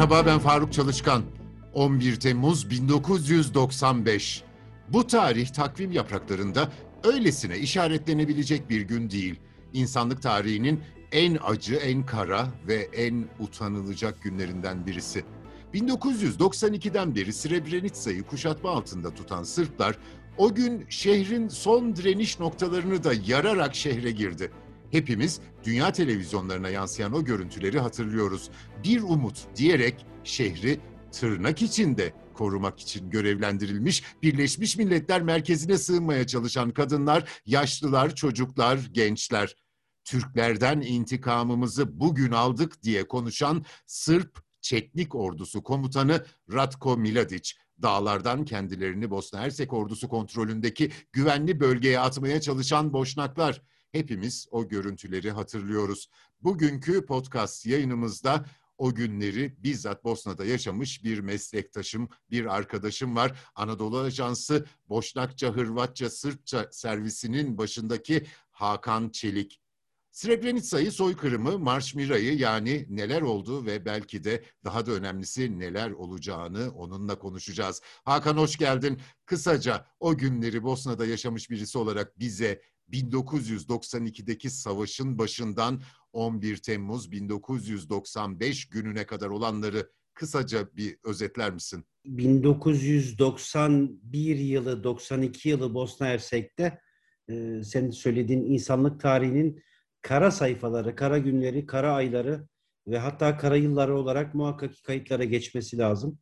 Merhaba ben Faruk Çalışkan. 11 Temmuz 1995. Bu tarih takvim yapraklarında öylesine işaretlenebilecek bir gün değil. İnsanlık tarihinin en acı, en kara ve en utanılacak günlerinden birisi. 1992'den beri Srebrenica'yı kuşatma altında tutan Sırplar o gün şehrin son direniş noktalarını da yararak şehre girdi. Hepimiz dünya televizyonlarına yansıyan o görüntüleri hatırlıyoruz. Bir umut diyerek şehri tırnak içinde korumak için görevlendirilmiş Birleşmiş Milletler Merkezi'ne sığınmaya çalışan kadınlar, yaşlılar, çocuklar, gençler. Türklerden intikamımızı bugün aldık diye konuşan Sırp Çetnik Ordusu komutanı Ratko Miladic, dağlardan kendilerini Bosna Hersek ordusu kontrolündeki güvenli bölgeye atmaya çalışan Boşnaklar. Hepimiz o görüntüleri hatırlıyoruz. Bugünkü podcast yayınımızda o günleri bizzat Bosna'da yaşamış bir meslektaşım, bir arkadaşım var. Anadolu Ajansı Boşnakça, Hırvatça, Sırpça servisinin başındaki Hakan Çelik. Srebrenica'yı soykırımı, Marş Mira'yı yani neler oldu ve belki de daha da önemlisi neler olacağını onunla konuşacağız. Hakan hoş geldin. Kısaca o günleri Bosna'da yaşamış birisi olarak bize 1992'deki savaşın başından 11 Temmuz 1995 gününe kadar olanları kısaca bir özetler misin? 1991 yılı, 92 yılı Bosna Hersek'te e, senin söylediğin insanlık tarihinin kara sayfaları, kara günleri, kara ayları ve hatta kara yılları olarak muhakkak kayıtlara geçmesi lazım.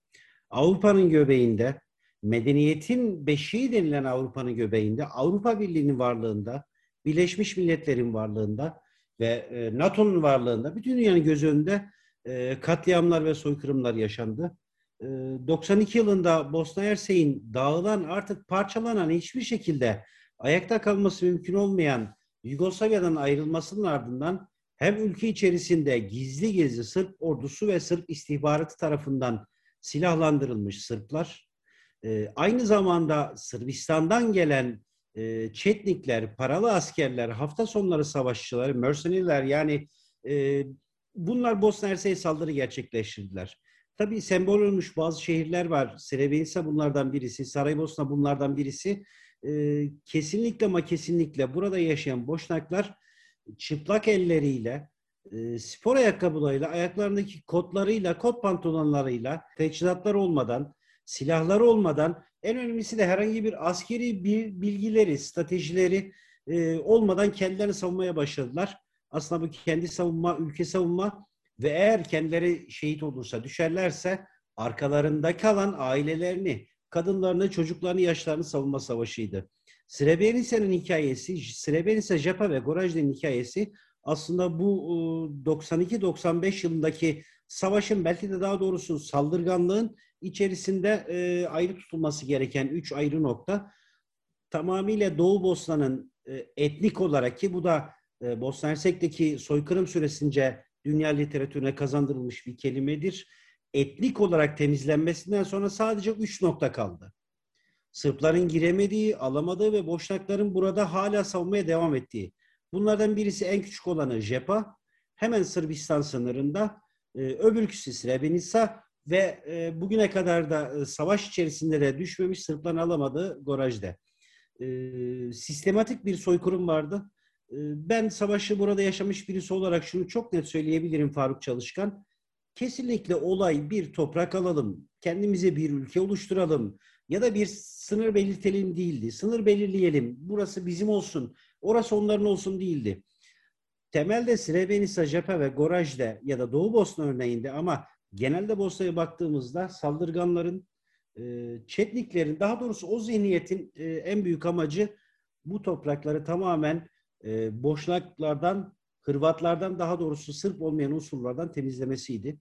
Avrupa'nın göbeğinde, medeniyetin beşiği denilen Avrupa'nın göbeğinde, Avrupa Birliği'nin varlığında, Birleşmiş Milletler'in varlığında ve e, NATO'nun varlığında bütün dünyanın göz önünde e, katliamlar ve soykırımlar yaşandı. 92 e, yılında Bosna Hersek'in dağılan artık parçalanan hiçbir şekilde ayakta kalması mümkün olmayan Yugoslavya'dan ayrılmasının ardından hem ülke içerisinde gizli gizli Sırp ordusu ve Sırp istihbaratı tarafından silahlandırılmış Sırplar, e, aynı zamanda Sırbistan'dan gelen e, Çetnikler, paralı askerler, hafta sonları savaşçıları, mercenary'ler yani e, bunlar Bosna Hersek'e saldırı gerçekleştirdiler. Tabii sembol olmuş bazı şehirler var. Srebrenica bunlardan birisi, Saraybosna bunlardan birisi e, kesinlikle ama kesinlikle burada yaşayan boşnaklar çıplak elleriyle, e, spor ayakkabılarıyla, ayaklarındaki kotlarıyla, kot pantolonlarıyla, teçhizatlar olmadan, silahları olmadan, en önemlisi de herhangi bir askeri bir bilgileri, stratejileri e, olmadan kendilerini savunmaya başladılar. Aslında bu kendi savunma, ülke savunma ve eğer kendileri şehit olursa, düşerlerse arkalarında kalan ailelerini, kadınlarını, çocuklarını, yaşlarını savunma savaşıydı. Srebrenica'nın hikayesi, Srebrenica, Japa ve Gorajda'nın hikayesi aslında bu 92-95 yılındaki savaşın belki de daha doğrusu saldırganlığın içerisinde e, ayrı tutulması gereken üç ayrı nokta. Tamamıyla Doğu Bosna'nın e, etnik olarak ki bu da e, Bosna Hersek'teki soykırım süresince dünya literatürüne kazandırılmış bir kelimedir etnik olarak temizlenmesinden sonra sadece üç nokta kaldı. Sırpların giremediği, alamadığı ve Boşnakların burada hala savunmaya devam ettiği. Bunlardan birisi en küçük olanı Jepa, hemen Sırbistan sınırında, e, öbürküsü Srebrenica ve e, bugüne kadar da e, savaş içerisinde de düşmemiş Sırpların alamadığı Gorajde. E, sistematik bir soykırım vardı. Ben savaşı burada yaşamış birisi olarak şunu çok net söyleyebilirim Faruk Çalışkan kesinlikle olay bir toprak alalım, kendimize bir ülke oluşturalım ya da bir sınır belirtelim değildi. Sınır belirleyelim, burası bizim olsun, orası onların olsun değildi. Temelde Srebrenica, Japa ve Goraj'da ya da Doğu Bosna örneğinde ama genelde Bosna'ya baktığımızda saldırganların, e, Çetniklerin, daha doğrusu o zihniyetin e, en büyük amacı bu toprakları tamamen e, Boşnaklardan, Hırvatlardan daha doğrusu Sırp olmayan unsurlardan temizlemesiydi.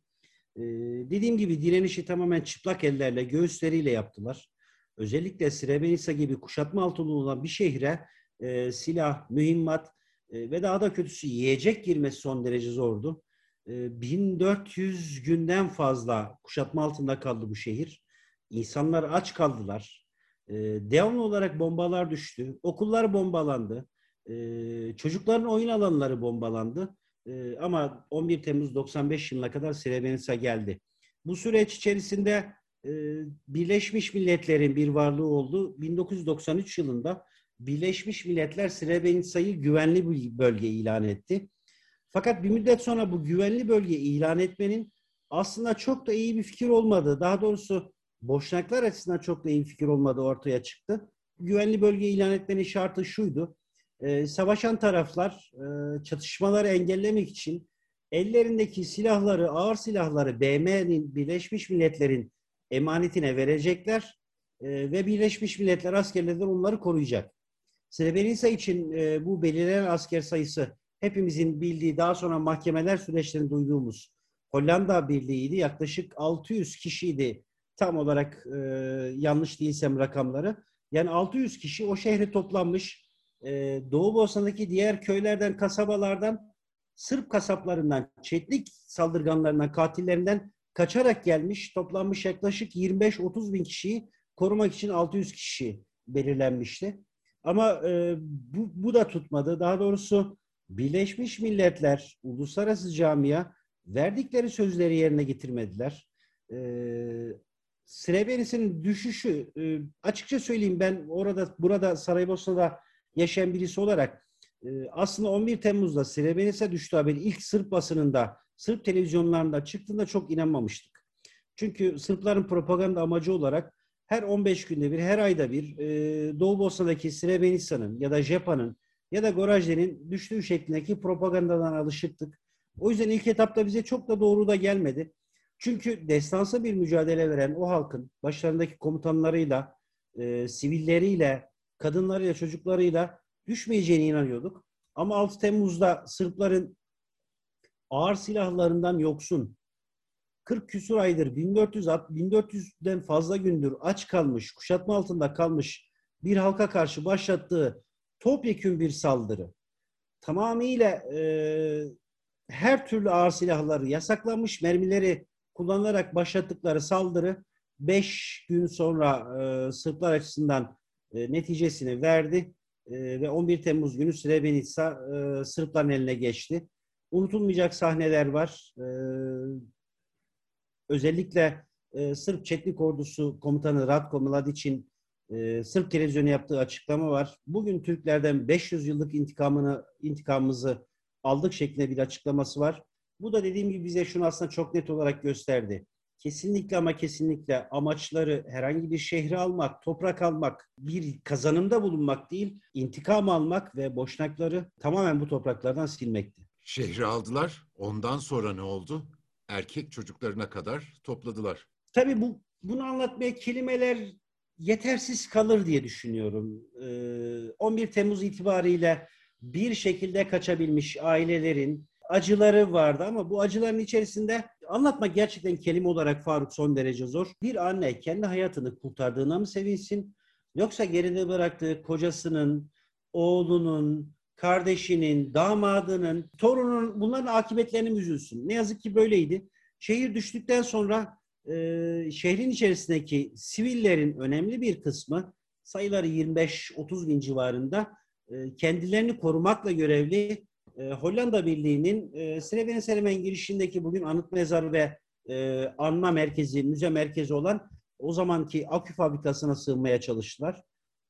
Dediğim gibi direnişi tamamen çıplak ellerle, göğüsleriyle yaptılar. Özellikle Srebrenica gibi kuşatma altında olan bir şehre e, silah, mühimmat e, ve daha da kötüsü yiyecek girmesi son derece zordu. E, 1400 günden fazla kuşatma altında kaldı bu şehir. İnsanlar aç kaldılar. E, devamlı olarak bombalar düştü. Okullar bombalandı. E, çocukların oyun alanları bombalandı. Ee, ama 11 Temmuz 95 yılına kadar Srebrenica geldi. Bu süreç içerisinde e, Birleşmiş Milletler'in bir varlığı oldu. 1993 yılında Birleşmiş Milletler Srebrenica'yı güvenli bir bölge ilan etti. Fakat bir müddet sonra bu güvenli bölge ilan etmenin aslında çok da iyi bir fikir olmadığı, daha doğrusu Boşnaklar açısından çok da iyi bir fikir olmadığı ortaya çıktı. Güvenli bölge ilan etmenin şartı şuydu. E, savaşan taraflar e, çatışmaları engellemek için ellerindeki silahları, ağır silahları BM'nin, Birleşmiş Milletler'in emanetine verecekler e, ve Birleşmiş Milletler askerleri onları koruyacak. Srebrenica için e, bu belirlenen asker sayısı hepimizin bildiği daha sonra mahkemeler süreçlerini duyduğumuz Hollanda Birliği'ydi. Yaklaşık 600 kişiydi tam olarak e, yanlış değilsem rakamları. Yani 600 kişi o şehre toplanmış. E, Doğu Bosna'daki diğer köylerden, kasabalardan, Sırp kasaplarından, Çetlik saldırganlarından, katillerinden kaçarak gelmiş, toplanmış yaklaşık 25-30 bin kişiyi korumak için 600 kişi belirlenmişti. Ama e, bu, bu da tutmadı. Daha doğrusu Birleşmiş Milletler, uluslararası camia verdikleri sözleri yerine getirmediler. E, Srebrenica'nın düşüşü, e, açıkça söyleyeyim ben orada, burada Saraybosna'da yaşayan birisi olarak e, aslında 11 Temmuz'da Srebrenica düştü haberi ilk Sırp basınında, Sırp televizyonlarında çıktığında çok inanmamıştık. Çünkü Sırpların propaganda amacı olarak her 15 günde bir, her ayda bir e, Doğu Bosna'daki Srebrenica'nın ya da Jepa'nın ya da Gorajde'nin düştüğü şeklindeki propagandadan alışıktık. O yüzden ilk etapta bize çok da doğru da gelmedi. Çünkü destansı bir mücadele veren o halkın başlarındaki komutanlarıyla, e, sivilleriyle, kadınlarıyla, çocuklarıyla düşmeyeceğine inanıyorduk. Ama 6 Temmuz'da Sırpların ağır silahlarından yoksun, 40 küsur aydır 1400 1400'den fazla gündür aç kalmış, kuşatma altında kalmış bir halka karşı başlattığı topyekün bir saldırı. Tamamıyla e, her türlü ağır silahları yasaklanmış, mermileri kullanılarak başlattıkları saldırı 5 gün sonra e, Sırplar açısından e, neticesini verdi e, ve 11 Temmuz günü Srebrenica e, Sırpların eline geçti. Unutulmayacak sahneler var. E, özellikle e, Sırp Çetlik Ordusu Komutanı Ratko Mladić'in e, Sırp televizyonu yaptığı açıklama var. Bugün Türklerden 500 yıllık intikamını intikamımızı aldık şeklinde bir açıklaması var. Bu da dediğim gibi bize şunu aslında çok net olarak gösterdi. Kesinlikle ama kesinlikle amaçları herhangi bir şehri almak, toprak almak, bir kazanımda bulunmak değil, intikam almak ve boşnakları tamamen bu topraklardan silmekti. Şehri aldılar. Ondan sonra ne oldu? Erkek çocuklarına kadar topladılar. Tabii bu bunu anlatmaya kelimeler yetersiz kalır diye düşünüyorum. Ee, 11 Temmuz itibariyle bir şekilde kaçabilmiş ailelerin acıları vardı ama bu acıların içerisinde anlatmak gerçekten kelime olarak Faruk son derece zor. Bir anne kendi hayatını kurtardığına mı sevinsin yoksa geride bıraktığı kocasının, oğlunun, kardeşinin, damadının, torunun bunların akıbetlerini üzülsün? Ne yazık ki böyleydi. Şehir düştükten sonra e, şehrin içerisindeki sivillerin önemli bir kısmı sayıları 25-30 bin civarında e, kendilerini korumakla görevli e, Hollanda Birliği'nin e, Srebrenica'nın girişindeki bugün anıt mezarı ve e, anma merkezi, müze merkezi olan o zamanki akü fabrikasına sığınmaya çalıştılar.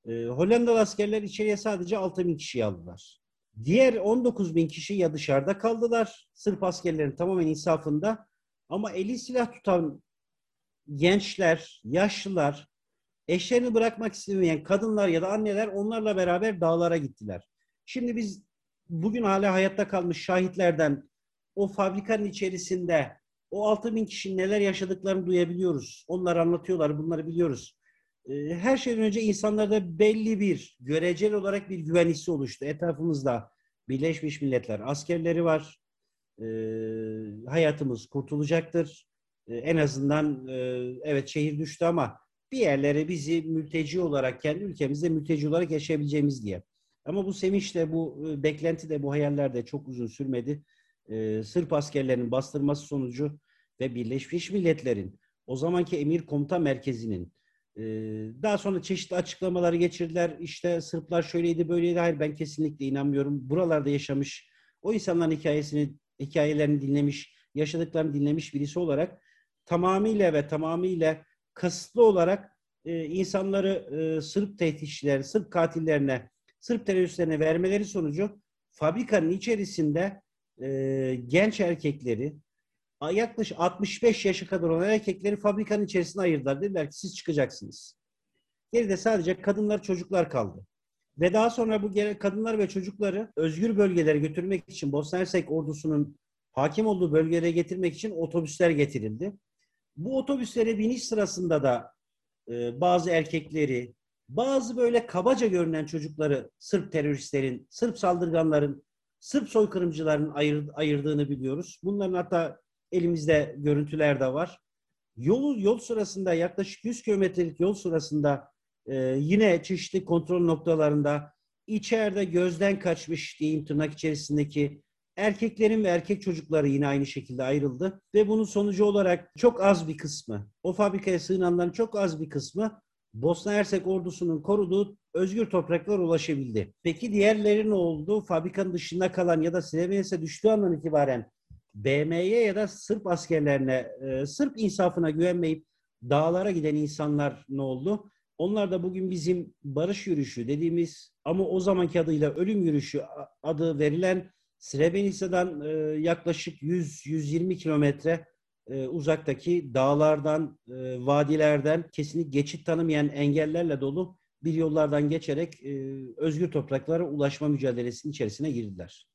E, Hollandalı askerler içeriye sadece 6 bin kişi aldılar. Diğer 19 bin kişi ya dışarıda kaldılar. Sırp askerlerin tamamen insafında. Ama eli silah tutan gençler, yaşlılar, eşlerini bırakmak istemeyen kadınlar ya da anneler onlarla beraber dağlara gittiler. Şimdi biz bugün hala hayatta kalmış şahitlerden o fabrikanın içerisinde o 6 bin kişinin neler yaşadıklarını duyabiliyoruz. Onlar anlatıyorlar, bunları biliyoruz. Ee, her şeyden önce insanlarda belli bir, göreceli olarak bir güven hissi oluştu. Etrafımızda Birleşmiş Milletler askerleri var. Ee, hayatımız kurtulacaktır. Ee, en azından e, evet şehir düştü ama bir yerlere bizi mülteci olarak, kendi ülkemizde mülteci olarak yaşayabileceğimiz diye. Ama bu sevinç de, bu e, beklenti de, bu hayaller de çok uzun sürmedi. Ee, Sırp askerlerinin bastırması sonucu ve Birleşmiş Milletler'in o zamanki emir komuta merkezinin e, daha sonra çeşitli açıklamaları geçirdiler. İşte Sırplar şöyleydi böyleydi. Hayır ben kesinlikle inanmıyorum. Buralarda yaşamış, o insanların hikayesini, hikayelerini dinlemiş, yaşadıklarını dinlemiş birisi olarak tamamıyla ve tamamıyla kasıtlı olarak e, insanları e, Sırp tehditçileri, Sırp katillerine, Sırp teröristlerine vermeleri sonucu fabrikanın içerisinde e, genç erkekleri, yaklaşık 65 yaşa kadar olan erkekleri fabrikanın içerisine ayırdılar. Dediler ki siz çıkacaksınız. Geride sadece kadınlar, çocuklar kaldı. Ve daha sonra bu kadınlar ve çocukları özgür bölgelere götürmek için Bosna Hersek ordusunun hakim olduğu bölgelere getirmek için otobüsler getirildi. Bu otobüslere biniş sırasında da e, bazı erkekleri, bazı böyle kabaca görünen çocukları Sırp teröristlerin, Sırp saldırganların, Sırp soykırımcıların ayır, ayırdığını biliyoruz. Bunların hatta elimizde görüntüler de var. Yol, yol sırasında yaklaşık 100 kilometrelik yol sırasında e, yine çeşitli kontrol noktalarında içeride gözden kaçmış diyeyim tırnak içerisindeki erkeklerin ve erkek çocukları yine aynı şekilde ayrıldı. Ve bunun sonucu olarak çok az bir kısmı, o fabrikaya sığınanların çok az bir kısmı Bosna Hersek ordusunun koruduğu özgür topraklara ulaşabildi. Peki diğerleri ne oldu? Fabrikanın dışında kalan ya da Srebrenica düştüğü andan itibaren BM'ye ya da Sırp askerlerine, e, Sırp insafına güvenmeyip dağlara giden insanlar ne oldu? Onlar da bugün bizim barış yürüyüşü dediğimiz ama o zamanki adıyla ölüm yürüyüşü adı verilen Srebrenica'dan e, yaklaşık 100-120 kilometre e, uzaktaki dağlardan, e, vadilerden kesinlikle geçit tanımayan engellerle dolu bir yollardan geçerek e, özgür topraklara ulaşma mücadelesinin içerisine girdiler.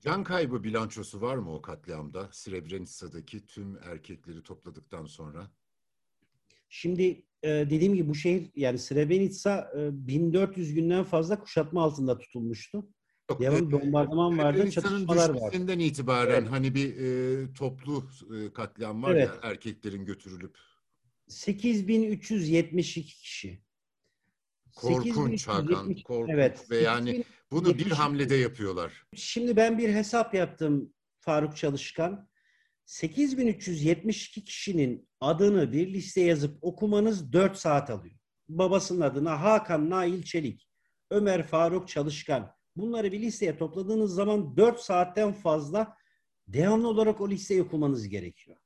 Can kaybı bilançosu var mı o katliamda? Srebrenica'daki tüm erkekleri topladıktan sonra? Şimdi e, dediğim gibi bu şehir yani Srebrenica e, 1400 günden fazla kuşatma altında tutulmuştu. Yok, Devam bombardıman vardı, çatışmalar vardı. düşmesinden itibaren evet. hani bir e, toplu e, katliam var evet. ya erkeklerin götürülüp. 8372 kişi. Korkunç Hakan, korkunç evet, ve yani bunu bir hamlede yapıyorlar. Şimdi ben bir hesap yaptım Faruk Çalışkan. 8372 kişinin adını bir listeye yazıp okumanız 4 saat alıyor. Babasının adına Hakan Nail Çelik, Ömer Faruk Çalışkan. Bunları bir listeye topladığınız zaman 4 saatten fazla devamlı olarak o listeyi okumanız gerekiyor.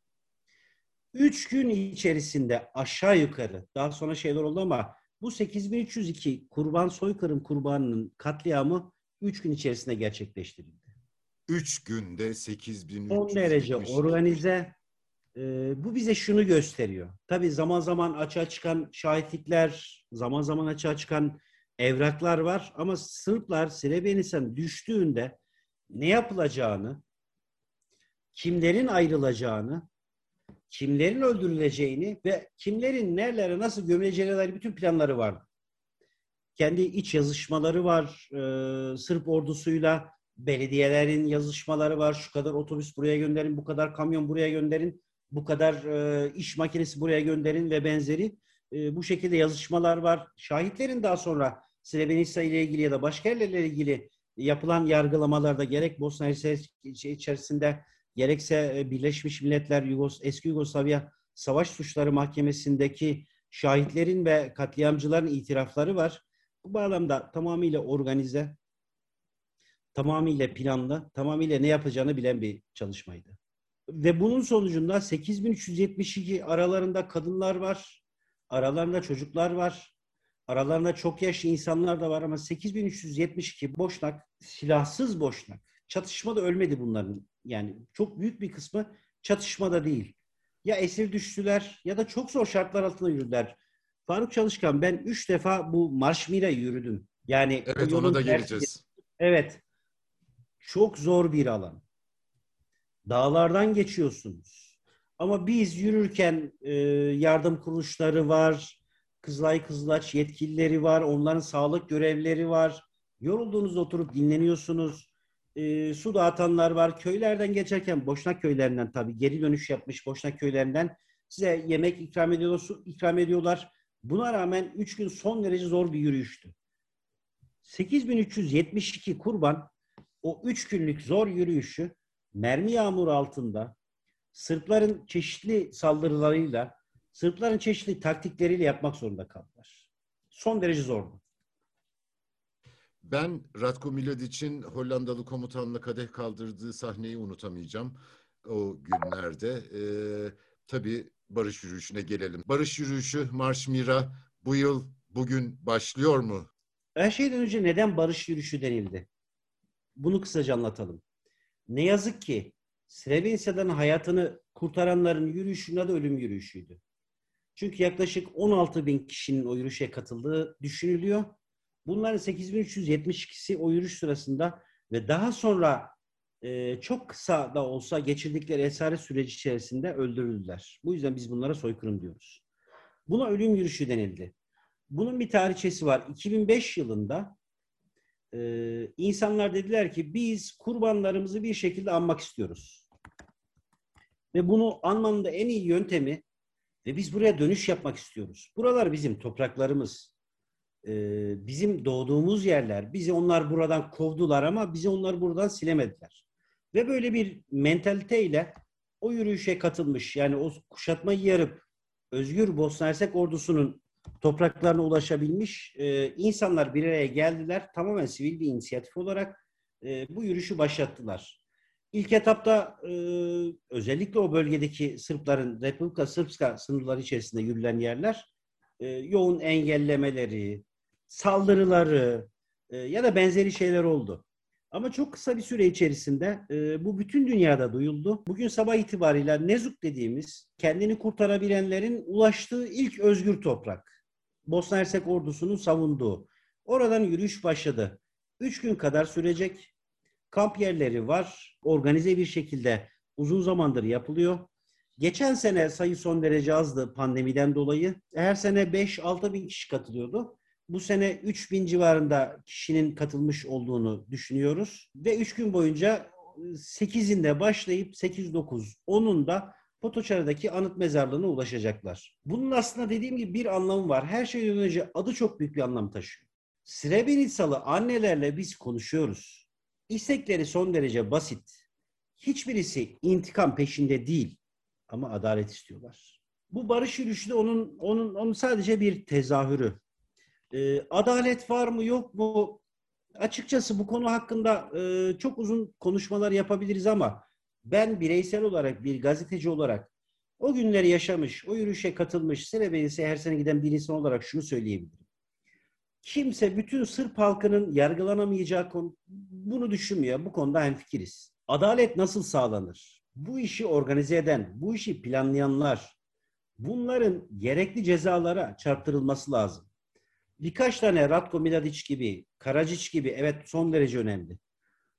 3 gün içerisinde aşağı yukarı daha sonra şeyler oldu ama bu 8302 kurban soykırım kurbanının katliamı 3 gün içerisinde gerçekleştirildi. 3 günde 8300. Son derece organize. Ee, bu bize şunu gösteriyor. Tabii zaman zaman açığa çıkan şahitlikler, zaman zaman açığa çıkan evraklar var. Ama Sırplar Srebrenica'nın düştüğünde ne yapılacağını, kimlerin ayrılacağını, kimlerin öldürüleceğini ve kimlerin nerelere nasıl gömüleceğine dair bütün planları vardı. Kendi iç yazışmaları var. Ee, Sırp ordusuyla belediyelerin yazışmaları var. Şu kadar otobüs buraya gönderin, bu kadar kamyon buraya gönderin, bu kadar e, iş makinesi buraya gönderin ve benzeri. E, bu şekilde yazışmalar var. Şahitlerin daha sonra Srebrenica ile ilgili ya da başka yerlerle ilgili yapılan yargılamalarda gerek Bosna içerisinde gerekse e, Birleşmiş Milletler Yugos eski Yugoslavya Savaş Suçları Mahkemesi'ndeki şahitlerin ve katliamcıların itirafları var. Bu bağlamda tamamıyla organize, tamamıyla planlı, tamamıyla ne yapacağını bilen bir çalışmaydı. Ve bunun sonucunda 8372 aralarında kadınlar var, aralarında çocuklar var, aralarında çok yaşlı insanlar da var ama 8372 boşnak, silahsız boşnak. Çatışmada ölmedi bunların. Yani çok büyük bir kısmı çatışmada değil. Ya esir düştüler ya da çok zor şartlar altında yürüdüler. Faruk Çalışkan ben üç defa bu Marşmira yürüdüm. Yani evet ona da geleceğiz. Evet. Çok zor bir alan. Dağlardan geçiyorsunuz. Ama biz yürürken e, yardım kuruluşları var, Kızılay Kızılaç yetkilileri var, onların sağlık görevleri var. Yorulduğunuzda oturup dinleniyorsunuz. E, su dağıtanlar var. Köylerden geçerken, Boşnak köylerinden tabii geri dönüş yapmış Boşnak köylerinden size yemek ikram ediyorlar, su ikram ediyorlar. Buna rağmen 3 gün son derece zor bir yürüyüştü. 8372 kurban o üç günlük zor yürüyüşü mermi yağmuru altında Sırpların çeşitli saldırılarıyla, Sırpların çeşitli taktikleriyle yapmak zorunda kaldılar. Son derece zordu. Ben Ratko Mladic'in Hollandalı komutanla kadeh kaldırdığı sahneyi unutamayacağım o günlerde. Ee, tabii barış yürüyüşüne gelelim. Barış yürüyüşü Marş Mira bu yıl bugün başlıyor mu? Her şeyden önce neden barış yürüyüşü denildi? Bunu kısaca anlatalım. Ne yazık ki Srebrenica'dan hayatını kurtaranların yürüyüşünün adı ölüm yürüyüşüydü. Çünkü yaklaşık 16 bin kişinin o yürüyüşe katıldığı düşünülüyor. Bunların 8372'si o yürüyüş sırasında ve daha sonra e, çok kısa da olsa geçirdikleri esaret süreci içerisinde öldürüldüler. Bu yüzden biz bunlara soykırım diyoruz. Buna ölüm yürüyüşü denildi. Bunun bir tarihçesi var. 2005 yılında e, insanlar dediler ki biz kurbanlarımızı bir şekilde anmak istiyoruz. Ve bunu anmanın da en iyi yöntemi ve biz buraya dönüş yapmak istiyoruz. Buralar bizim topraklarımız. E, bizim doğduğumuz yerler. Bizi onlar buradan kovdular ama bizi onlar buradan silemediler. Ve böyle bir mentaliteyle o yürüyüşe katılmış yani o kuşatmayı yarıp Özgür Bosna Hersek ordusunun topraklarına ulaşabilmiş e, insanlar bir araya geldiler. Tamamen sivil bir inisiyatif olarak e, bu yürüyüşü başlattılar. İlk etapta e, özellikle o bölgedeki Sırpların Republika Srpska sınırları içerisinde yürülen yerler e, yoğun engellemeleri, saldırıları e, ya da benzeri şeyler oldu. Ama çok kısa bir süre içerisinde e, bu bütün dünyada duyuldu. Bugün sabah itibariyle Nezuk dediğimiz kendini kurtarabilenlerin ulaştığı ilk özgür toprak. Bosna Hersek ordusunun savunduğu. Oradan yürüyüş başladı. Üç gün kadar sürecek. Kamp yerleri var. Organize bir şekilde uzun zamandır yapılıyor. Geçen sene sayı son derece azdı pandemiden dolayı. Her sene 5-6 bin kişi katılıyordu. Bu sene 3 bin civarında kişinin katılmış olduğunu düşünüyoruz. Ve 3 gün boyunca 8'inde başlayıp 8-9, 10'unda Potoçarı'daki anıt mezarlığına ulaşacaklar. Bunun aslında dediğim gibi bir anlamı var. Her şeyden önce adı çok büyük bir anlam taşıyor. Srebrenitsalı annelerle biz konuşuyoruz. İstekleri son derece basit. Hiçbirisi intikam peşinde değil ama adalet istiyorlar. Bu barış yürüyüşü de onun onun onun sadece bir tezahürü. Ee, adalet var mı yok mu? Açıkçası bu konu hakkında e, çok uzun konuşmalar yapabiliriz ama ben bireysel olarak bir gazeteci olarak o günleri yaşamış, o yürüyüşe katılmış, Srebrenica'ya her sene giden bir insan olarak şunu söyleyebilirim. Kimse bütün Sırp halkının yargılanamayacağı konu, bunu düşünmüyor. Bu konuda hemfikiriz. Adalet nasıl sağlanır? Bu işi organize eden, bu işi planlayanlar, bunların gerekli cezalara çarptırılması lazım. Birkaç tane Ratko Mladic gibi, Karacic gibi evet son derece önemli.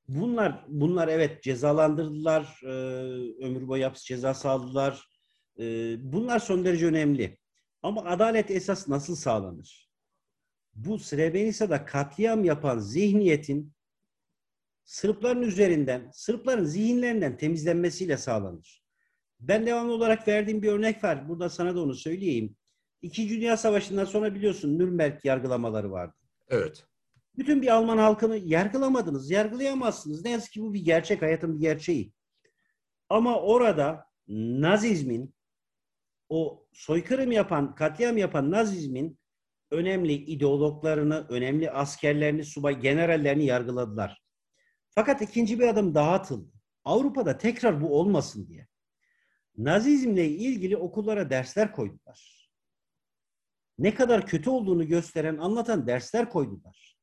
Bunlar bunlar evet cezalandırdılar, e, ömür boyu hapis cezası aldılar. E, bunlar son derece önemli. Ama adalet esas nasıl sağlanır? Bu Srebrenica'da katliam yapan zihniyetin Sırpların üzerinden, Sırpların zihinlerinden temizlenmesiyle sağlanır. Ben devamlı olarak verdiğim bir örnek var. Burada sana da onu söyleyeyim. İkinci Dünya Savaşı'ndan sonra biliyorsun Nürnberg yargılamaları vardı. Evet. Bütün bir Alman halkını yargılamadınız, yargılayamazsınız. Ne yazık ki bu bir gerçek, hayatın bir gerçeği. Ama orada Nazizmin, o soykırım yapan, katliam yapan Nazizmin önemli ideologlarını, önemli askerlerini, subay generallerini yargıladılar. Fakat ikinci bir adım daha atıldı. Avrupa'da tekrar bu olmasın diye. Nazizmle ilgili okullara dersler koydular. Ne kadar kötü olduğunu gösteren, anlatan dersler koydular.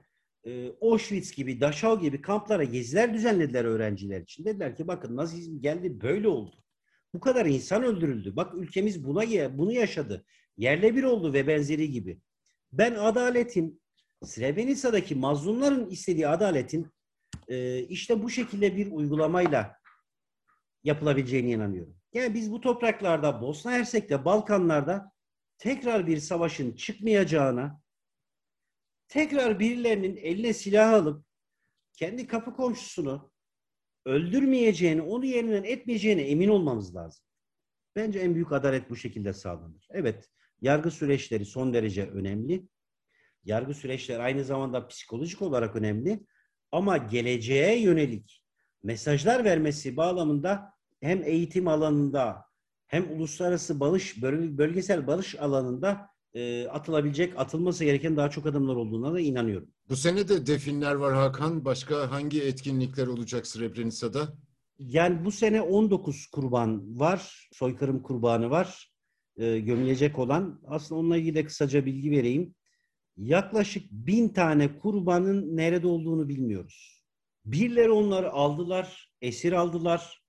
Ee, Auschwitz gibi, Dachau gibi kamplara geziler düzenlediler öğrenciler için. Dediler ki bakın Nazizm geldi böyle oldu. Bu kadar insan öldürüldü. Bak ülkemiz buna bunu yaşadı. Yerle bir oldu ve benzeri gibi. Ben adaletin, Srebrenica'daki mazlumların istediği adaletin e, işte bu şekilde bir uygulamayla yapılabileceğine inanıyorum. Yani biz bu topraklarda, Bosna Hersek'te, Balkanlarda tekrar bir savaşın çıkmayacağına, tekrar birilerinin eline silah alıp kendi kapı komşusunu öldürmeyeceğini, onu yerinden etmeyeceğine emin olmamız lazım. Bence en büyük adalet bu şekilde sağlanır. Evet, yargı süreçleri son derece önemli. Yargı süreçleri aynı zamanda psikolojik olarak önemli. Ama geleceğe yönelik mesajlar vermesi bağlamında hem eğitim alanında hem uluslararası barış, bölgesel barış alanında e, atılabilecek, atılması gereken daha çok adımlar olduğuna da inanıyorum. Bu sene de definler var Hakan. Başka hangi etkinlikler olacak Srebrenica'da? Yani bu sene 19 kurban var, soykırım kurbanı var e, gömülecek olan. Aslında onunla ilgili de kısaca bilgi vereyim. Yaklaşık bin tane kurbanın nerede olduğunu bilmiyoruz. Birileri onları aldılar, esir aldılar.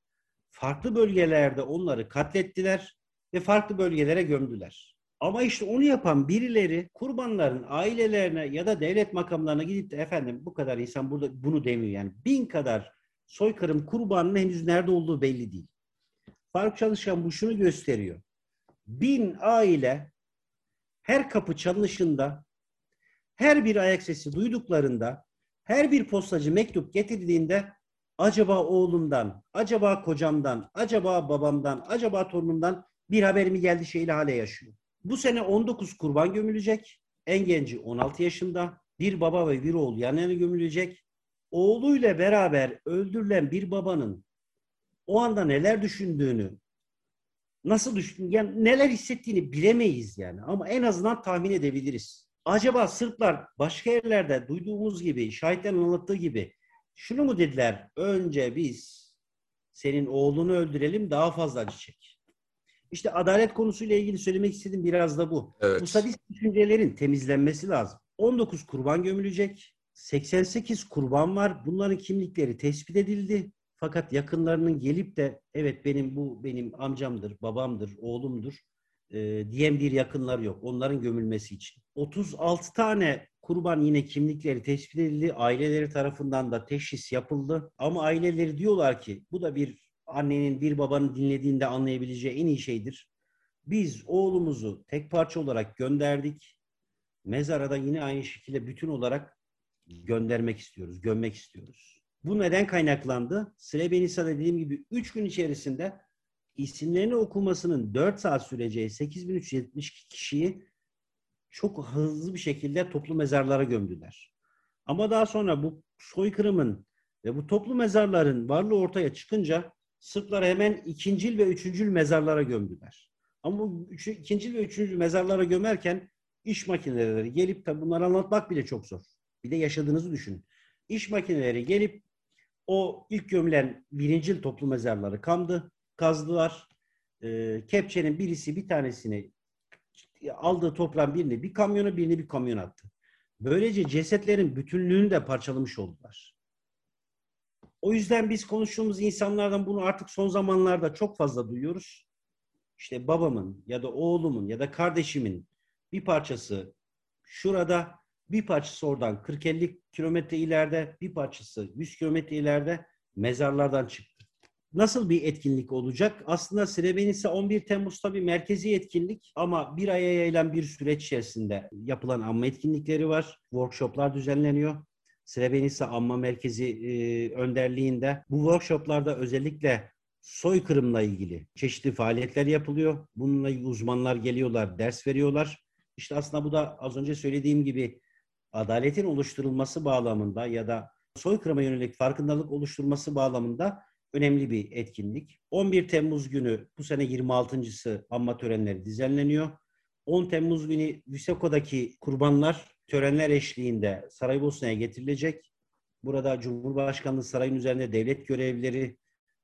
Farklı bölgelerde onları katlettiler ve farklı bölgelere gömdüler. Ama işte onu yapan birileri kurbanların ailelerine ya da devlet makamlarına gidip de efendim bu kadar insan burada bunu demiyor. Yani bin kadar soykırım kurbanının henüz nerede olduğu belli değil. Faruk Çalışkan bu şunu gösteriyor. Bin aile her kapı çalınışında, her bir ayak sesi duyduklarında, her bir postacı mektup getirdiğinde acaba oğlumdan, acaba kocamdan, acaba babamdan, acaba torunumdan bir haber mi geldi şeyle hale yaşıyor. Bu sene 19 kurban gömülecek. En genci 16 yaşında. Bir baba ve bir oğul yan yana gömülecek. Oğluyla beraber öldürülen bir babanın o anda neler düşündüğünü, nasıl düştün, yani neler hissettiğini bilemeyiz yani. Ama en azından tahmin edebiliriz. Acaba Sırplar başka yerlerde duyduğumuz gibi, şahitlerin anlattığı gibi şunu mu dediler? Önce biz senin oğlunu öldürelim daha fazla acı çek. İşte adalet konusuyla ilgili söylemek istediğim biraz da bu. Evet. Bu sadist düşüncelerin temizlenmesi lazım. 19 kurban gömülecek. 88 kurban var. Bunların kimlikleri tespit edildi. Fakat yakınlarının gelip de evet benim bu benim amcamdır, babamdır, oğlumdur e, diyen bir yakınlar yok. Onların gömülmesi için. 36 tane kurban yine kimlikleri tespit edildi. Aileleri tarafından da teşhis yapıldı. Ama aileleri diyorlar ki bu da bir annenin bir babanın dinlediğinde anlayabileceği en iyi şeydir. Biz oğlumuzu tek parça olarak gönderdik. Mezara da yine aynı şekilde bütün olarak göndermek istiyoruz, gömmek istiyoruz. Bu neden kaynaklandı? Srebrenica'da dediğim gibi 3 gün içerisinde isimlerini okumasının 4 saat süreceği 8372 kişiyi çok hızlı bir şekilde toplu mezarlara gömdüler. Ama daha sonra bu soykırımın ve bu toplu mezarların varlığı ortaya çıkınca Sırplar hemen ikincil ve üçüncül mezarlara gömdüler. Ama bu üç, ikincil ve üçüncül mezarlara gömerken iş makineleri gelip tabi bunları anlatmak bile çok zor. Bir de yaşadığınızı düşünün. İş makineleri gelip o ilk gömülen birincil toplu mezarları kamdı, kazdılar. E, kepçenin birisi bir tanesini aldığı toprağın birini bir kamyona birini bir kamyon attı. Böylece cesetlerin bütünlüğünü de parçalamış oldular. O yüzden biz konuştuğumuz insanlardan bunu artık son zamanlarda çok fazla duyuyoruz. İşte babamın ya da oğlumun ya da kardeşimin bir parçası şurada, bir parçası oradan 40-50 kilometre ileride, bir parçası 100 kilometre ileride mezarlardan çıktı. Nasıl bir etkinlik olacak? Aslında Srebrenica 11 Temmuz tabii merkezi etkinlik ama bir aya yayılan bir süreç içerisinde yapılan anma etkinlikleri var. Workshoplar düzenleniyor. Srebrenica Anma Merkezi e, önderliğinde bu workshoplarda özellikle soykırımla ilgili çeşitli faaliyetler yapılıyor. Bununla ilgili uzmanlar geliyorlar, ders veriyorlar. İşte aslında bu da az önce söylediğim gibi adaletin oluşturulması bağlamında ya da soykırıma yönelik farkındalık oluşturması bağlamında önemli bir etkinlik. 11 Temmuz günü bu sene 26.sı anma törenleri düzenleniyor. 10 Temmuz günü Viseko'daki kurbanlar törenler eşliğinde Saraybosna'ya getirilecek. Burada Cumhurbaşkanlığı Sarayı'nın üzerinde devlet görevlileri,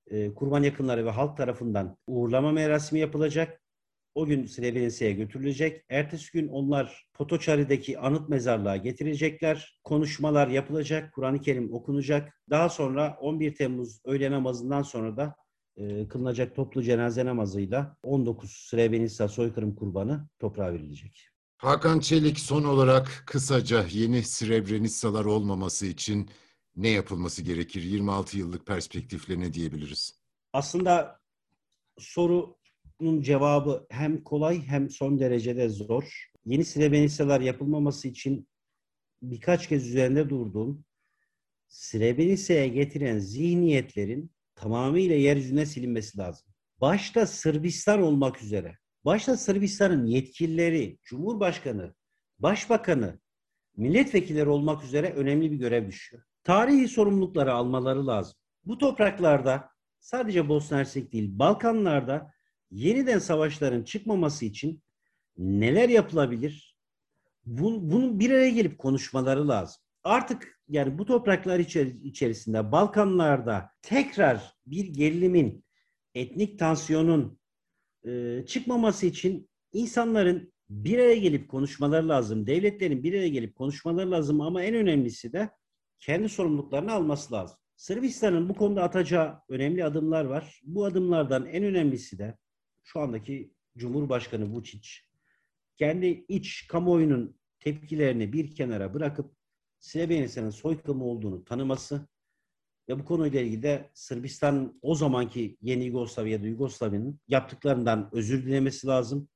e, kurban yakınları ve halk tarafından uğurlama merasimi yapılacak. O gün Srebrenica'ya götürülecek. Ertesi gün onlar Potoçari'deki anıt mezarlığa getirecekler. Konuşmalar yapılacak. Kur'an-ı Kerim okunacak. Daha sonra 11 Temmuz öğle namazından sonra da e, kılınacak toplu cenaze namazıyla 19 Srebrenica soykırım kurbanı toprağa verilecek. Hakan Çelik son olarak kısaca yeni Srebrenica'lar olmaması için ne yapılması gerekir? 26 yıllık perspektifle ne diyebiliriz? Aslında sorunun cevabı hem kolay hem son derecede zor. Yeni Srebrenica'lar yapılmaması için birkaç kez üzerinde durduğum Srebrenica'ya getiren zihniyetlerin tamamıyla yeryüzüne silinmesi lazım. Başta Sırbistan olmak üzere başta Sırbistan'ın yetkilileri, Cumhurbaşkanı, Başbakanı, milletvekilleri olmak üzere önemli bir görev düşüyor. Tarihi sorumlulukları almaları lazım. Bu topraklarda sadece Bosna Hersek değil, Balkanlarda yeniden savaşların çıkmaması için neler yapılabilir? Bunun bir araya gelip konuşmaları lazım. Artık yani bu topraklar içer- içerisinde Balkanlarda tekrar bir gerilimin, etnik tansiyonun e, çıkmaması için insanların bir araya gelip konuşmaları lazım. Devletlerin bir araya gelip konuşmaları lazım ama en önemlisi de kendi sorumluluklarını alması lazım. Sırbistan'ın bu konuda atacağı önemli adımlar var. Bu adımlardan en önemlisi de şu andaki Cumhurbaşkanı Vučić kendi iç kamuoyunun tepkilerini bir kenara bırakıp Srebrenica'nın soykırımı olduğunu tanıması ve bu konuyla ilgili de Sırbistan o zamanki yeni Yugoslavya ya da Yugoslavya'nın yaptıklarından özür dilemesi lazım.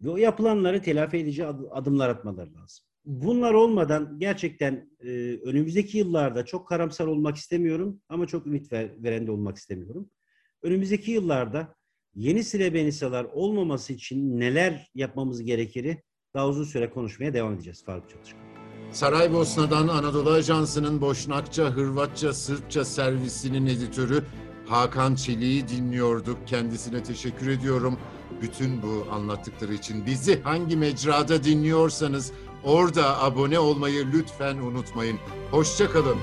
Ve o yapılanları telafi edici ad- adımlar atmaları lazım. Bunlar olmadan gerçekten e, önümüzdeki yıllarda çok karamsar olmak istemiyorum ama çok ümit ver, veren de olmak istemiyorum. Önümüzdeki yıllarda yeni Srebrenicalar olmaması için neler yapmamız gerekiri daha uzun süre konuşmaya devam edeceğiz Faruk Çalışkan. Saraybosna'dan Anadolu Ajansı'nın Boşnakça, Hırvatça, Sırpça servisinin editörü Hakan Çelik'i dinliyorduk. Kendisine teşekkür ediyorum. Bütün bu anlattıkları için bizi hangi mecrada dinliyorsanız orada abone olmayı lütfen unutmayın. Hoşçakalın.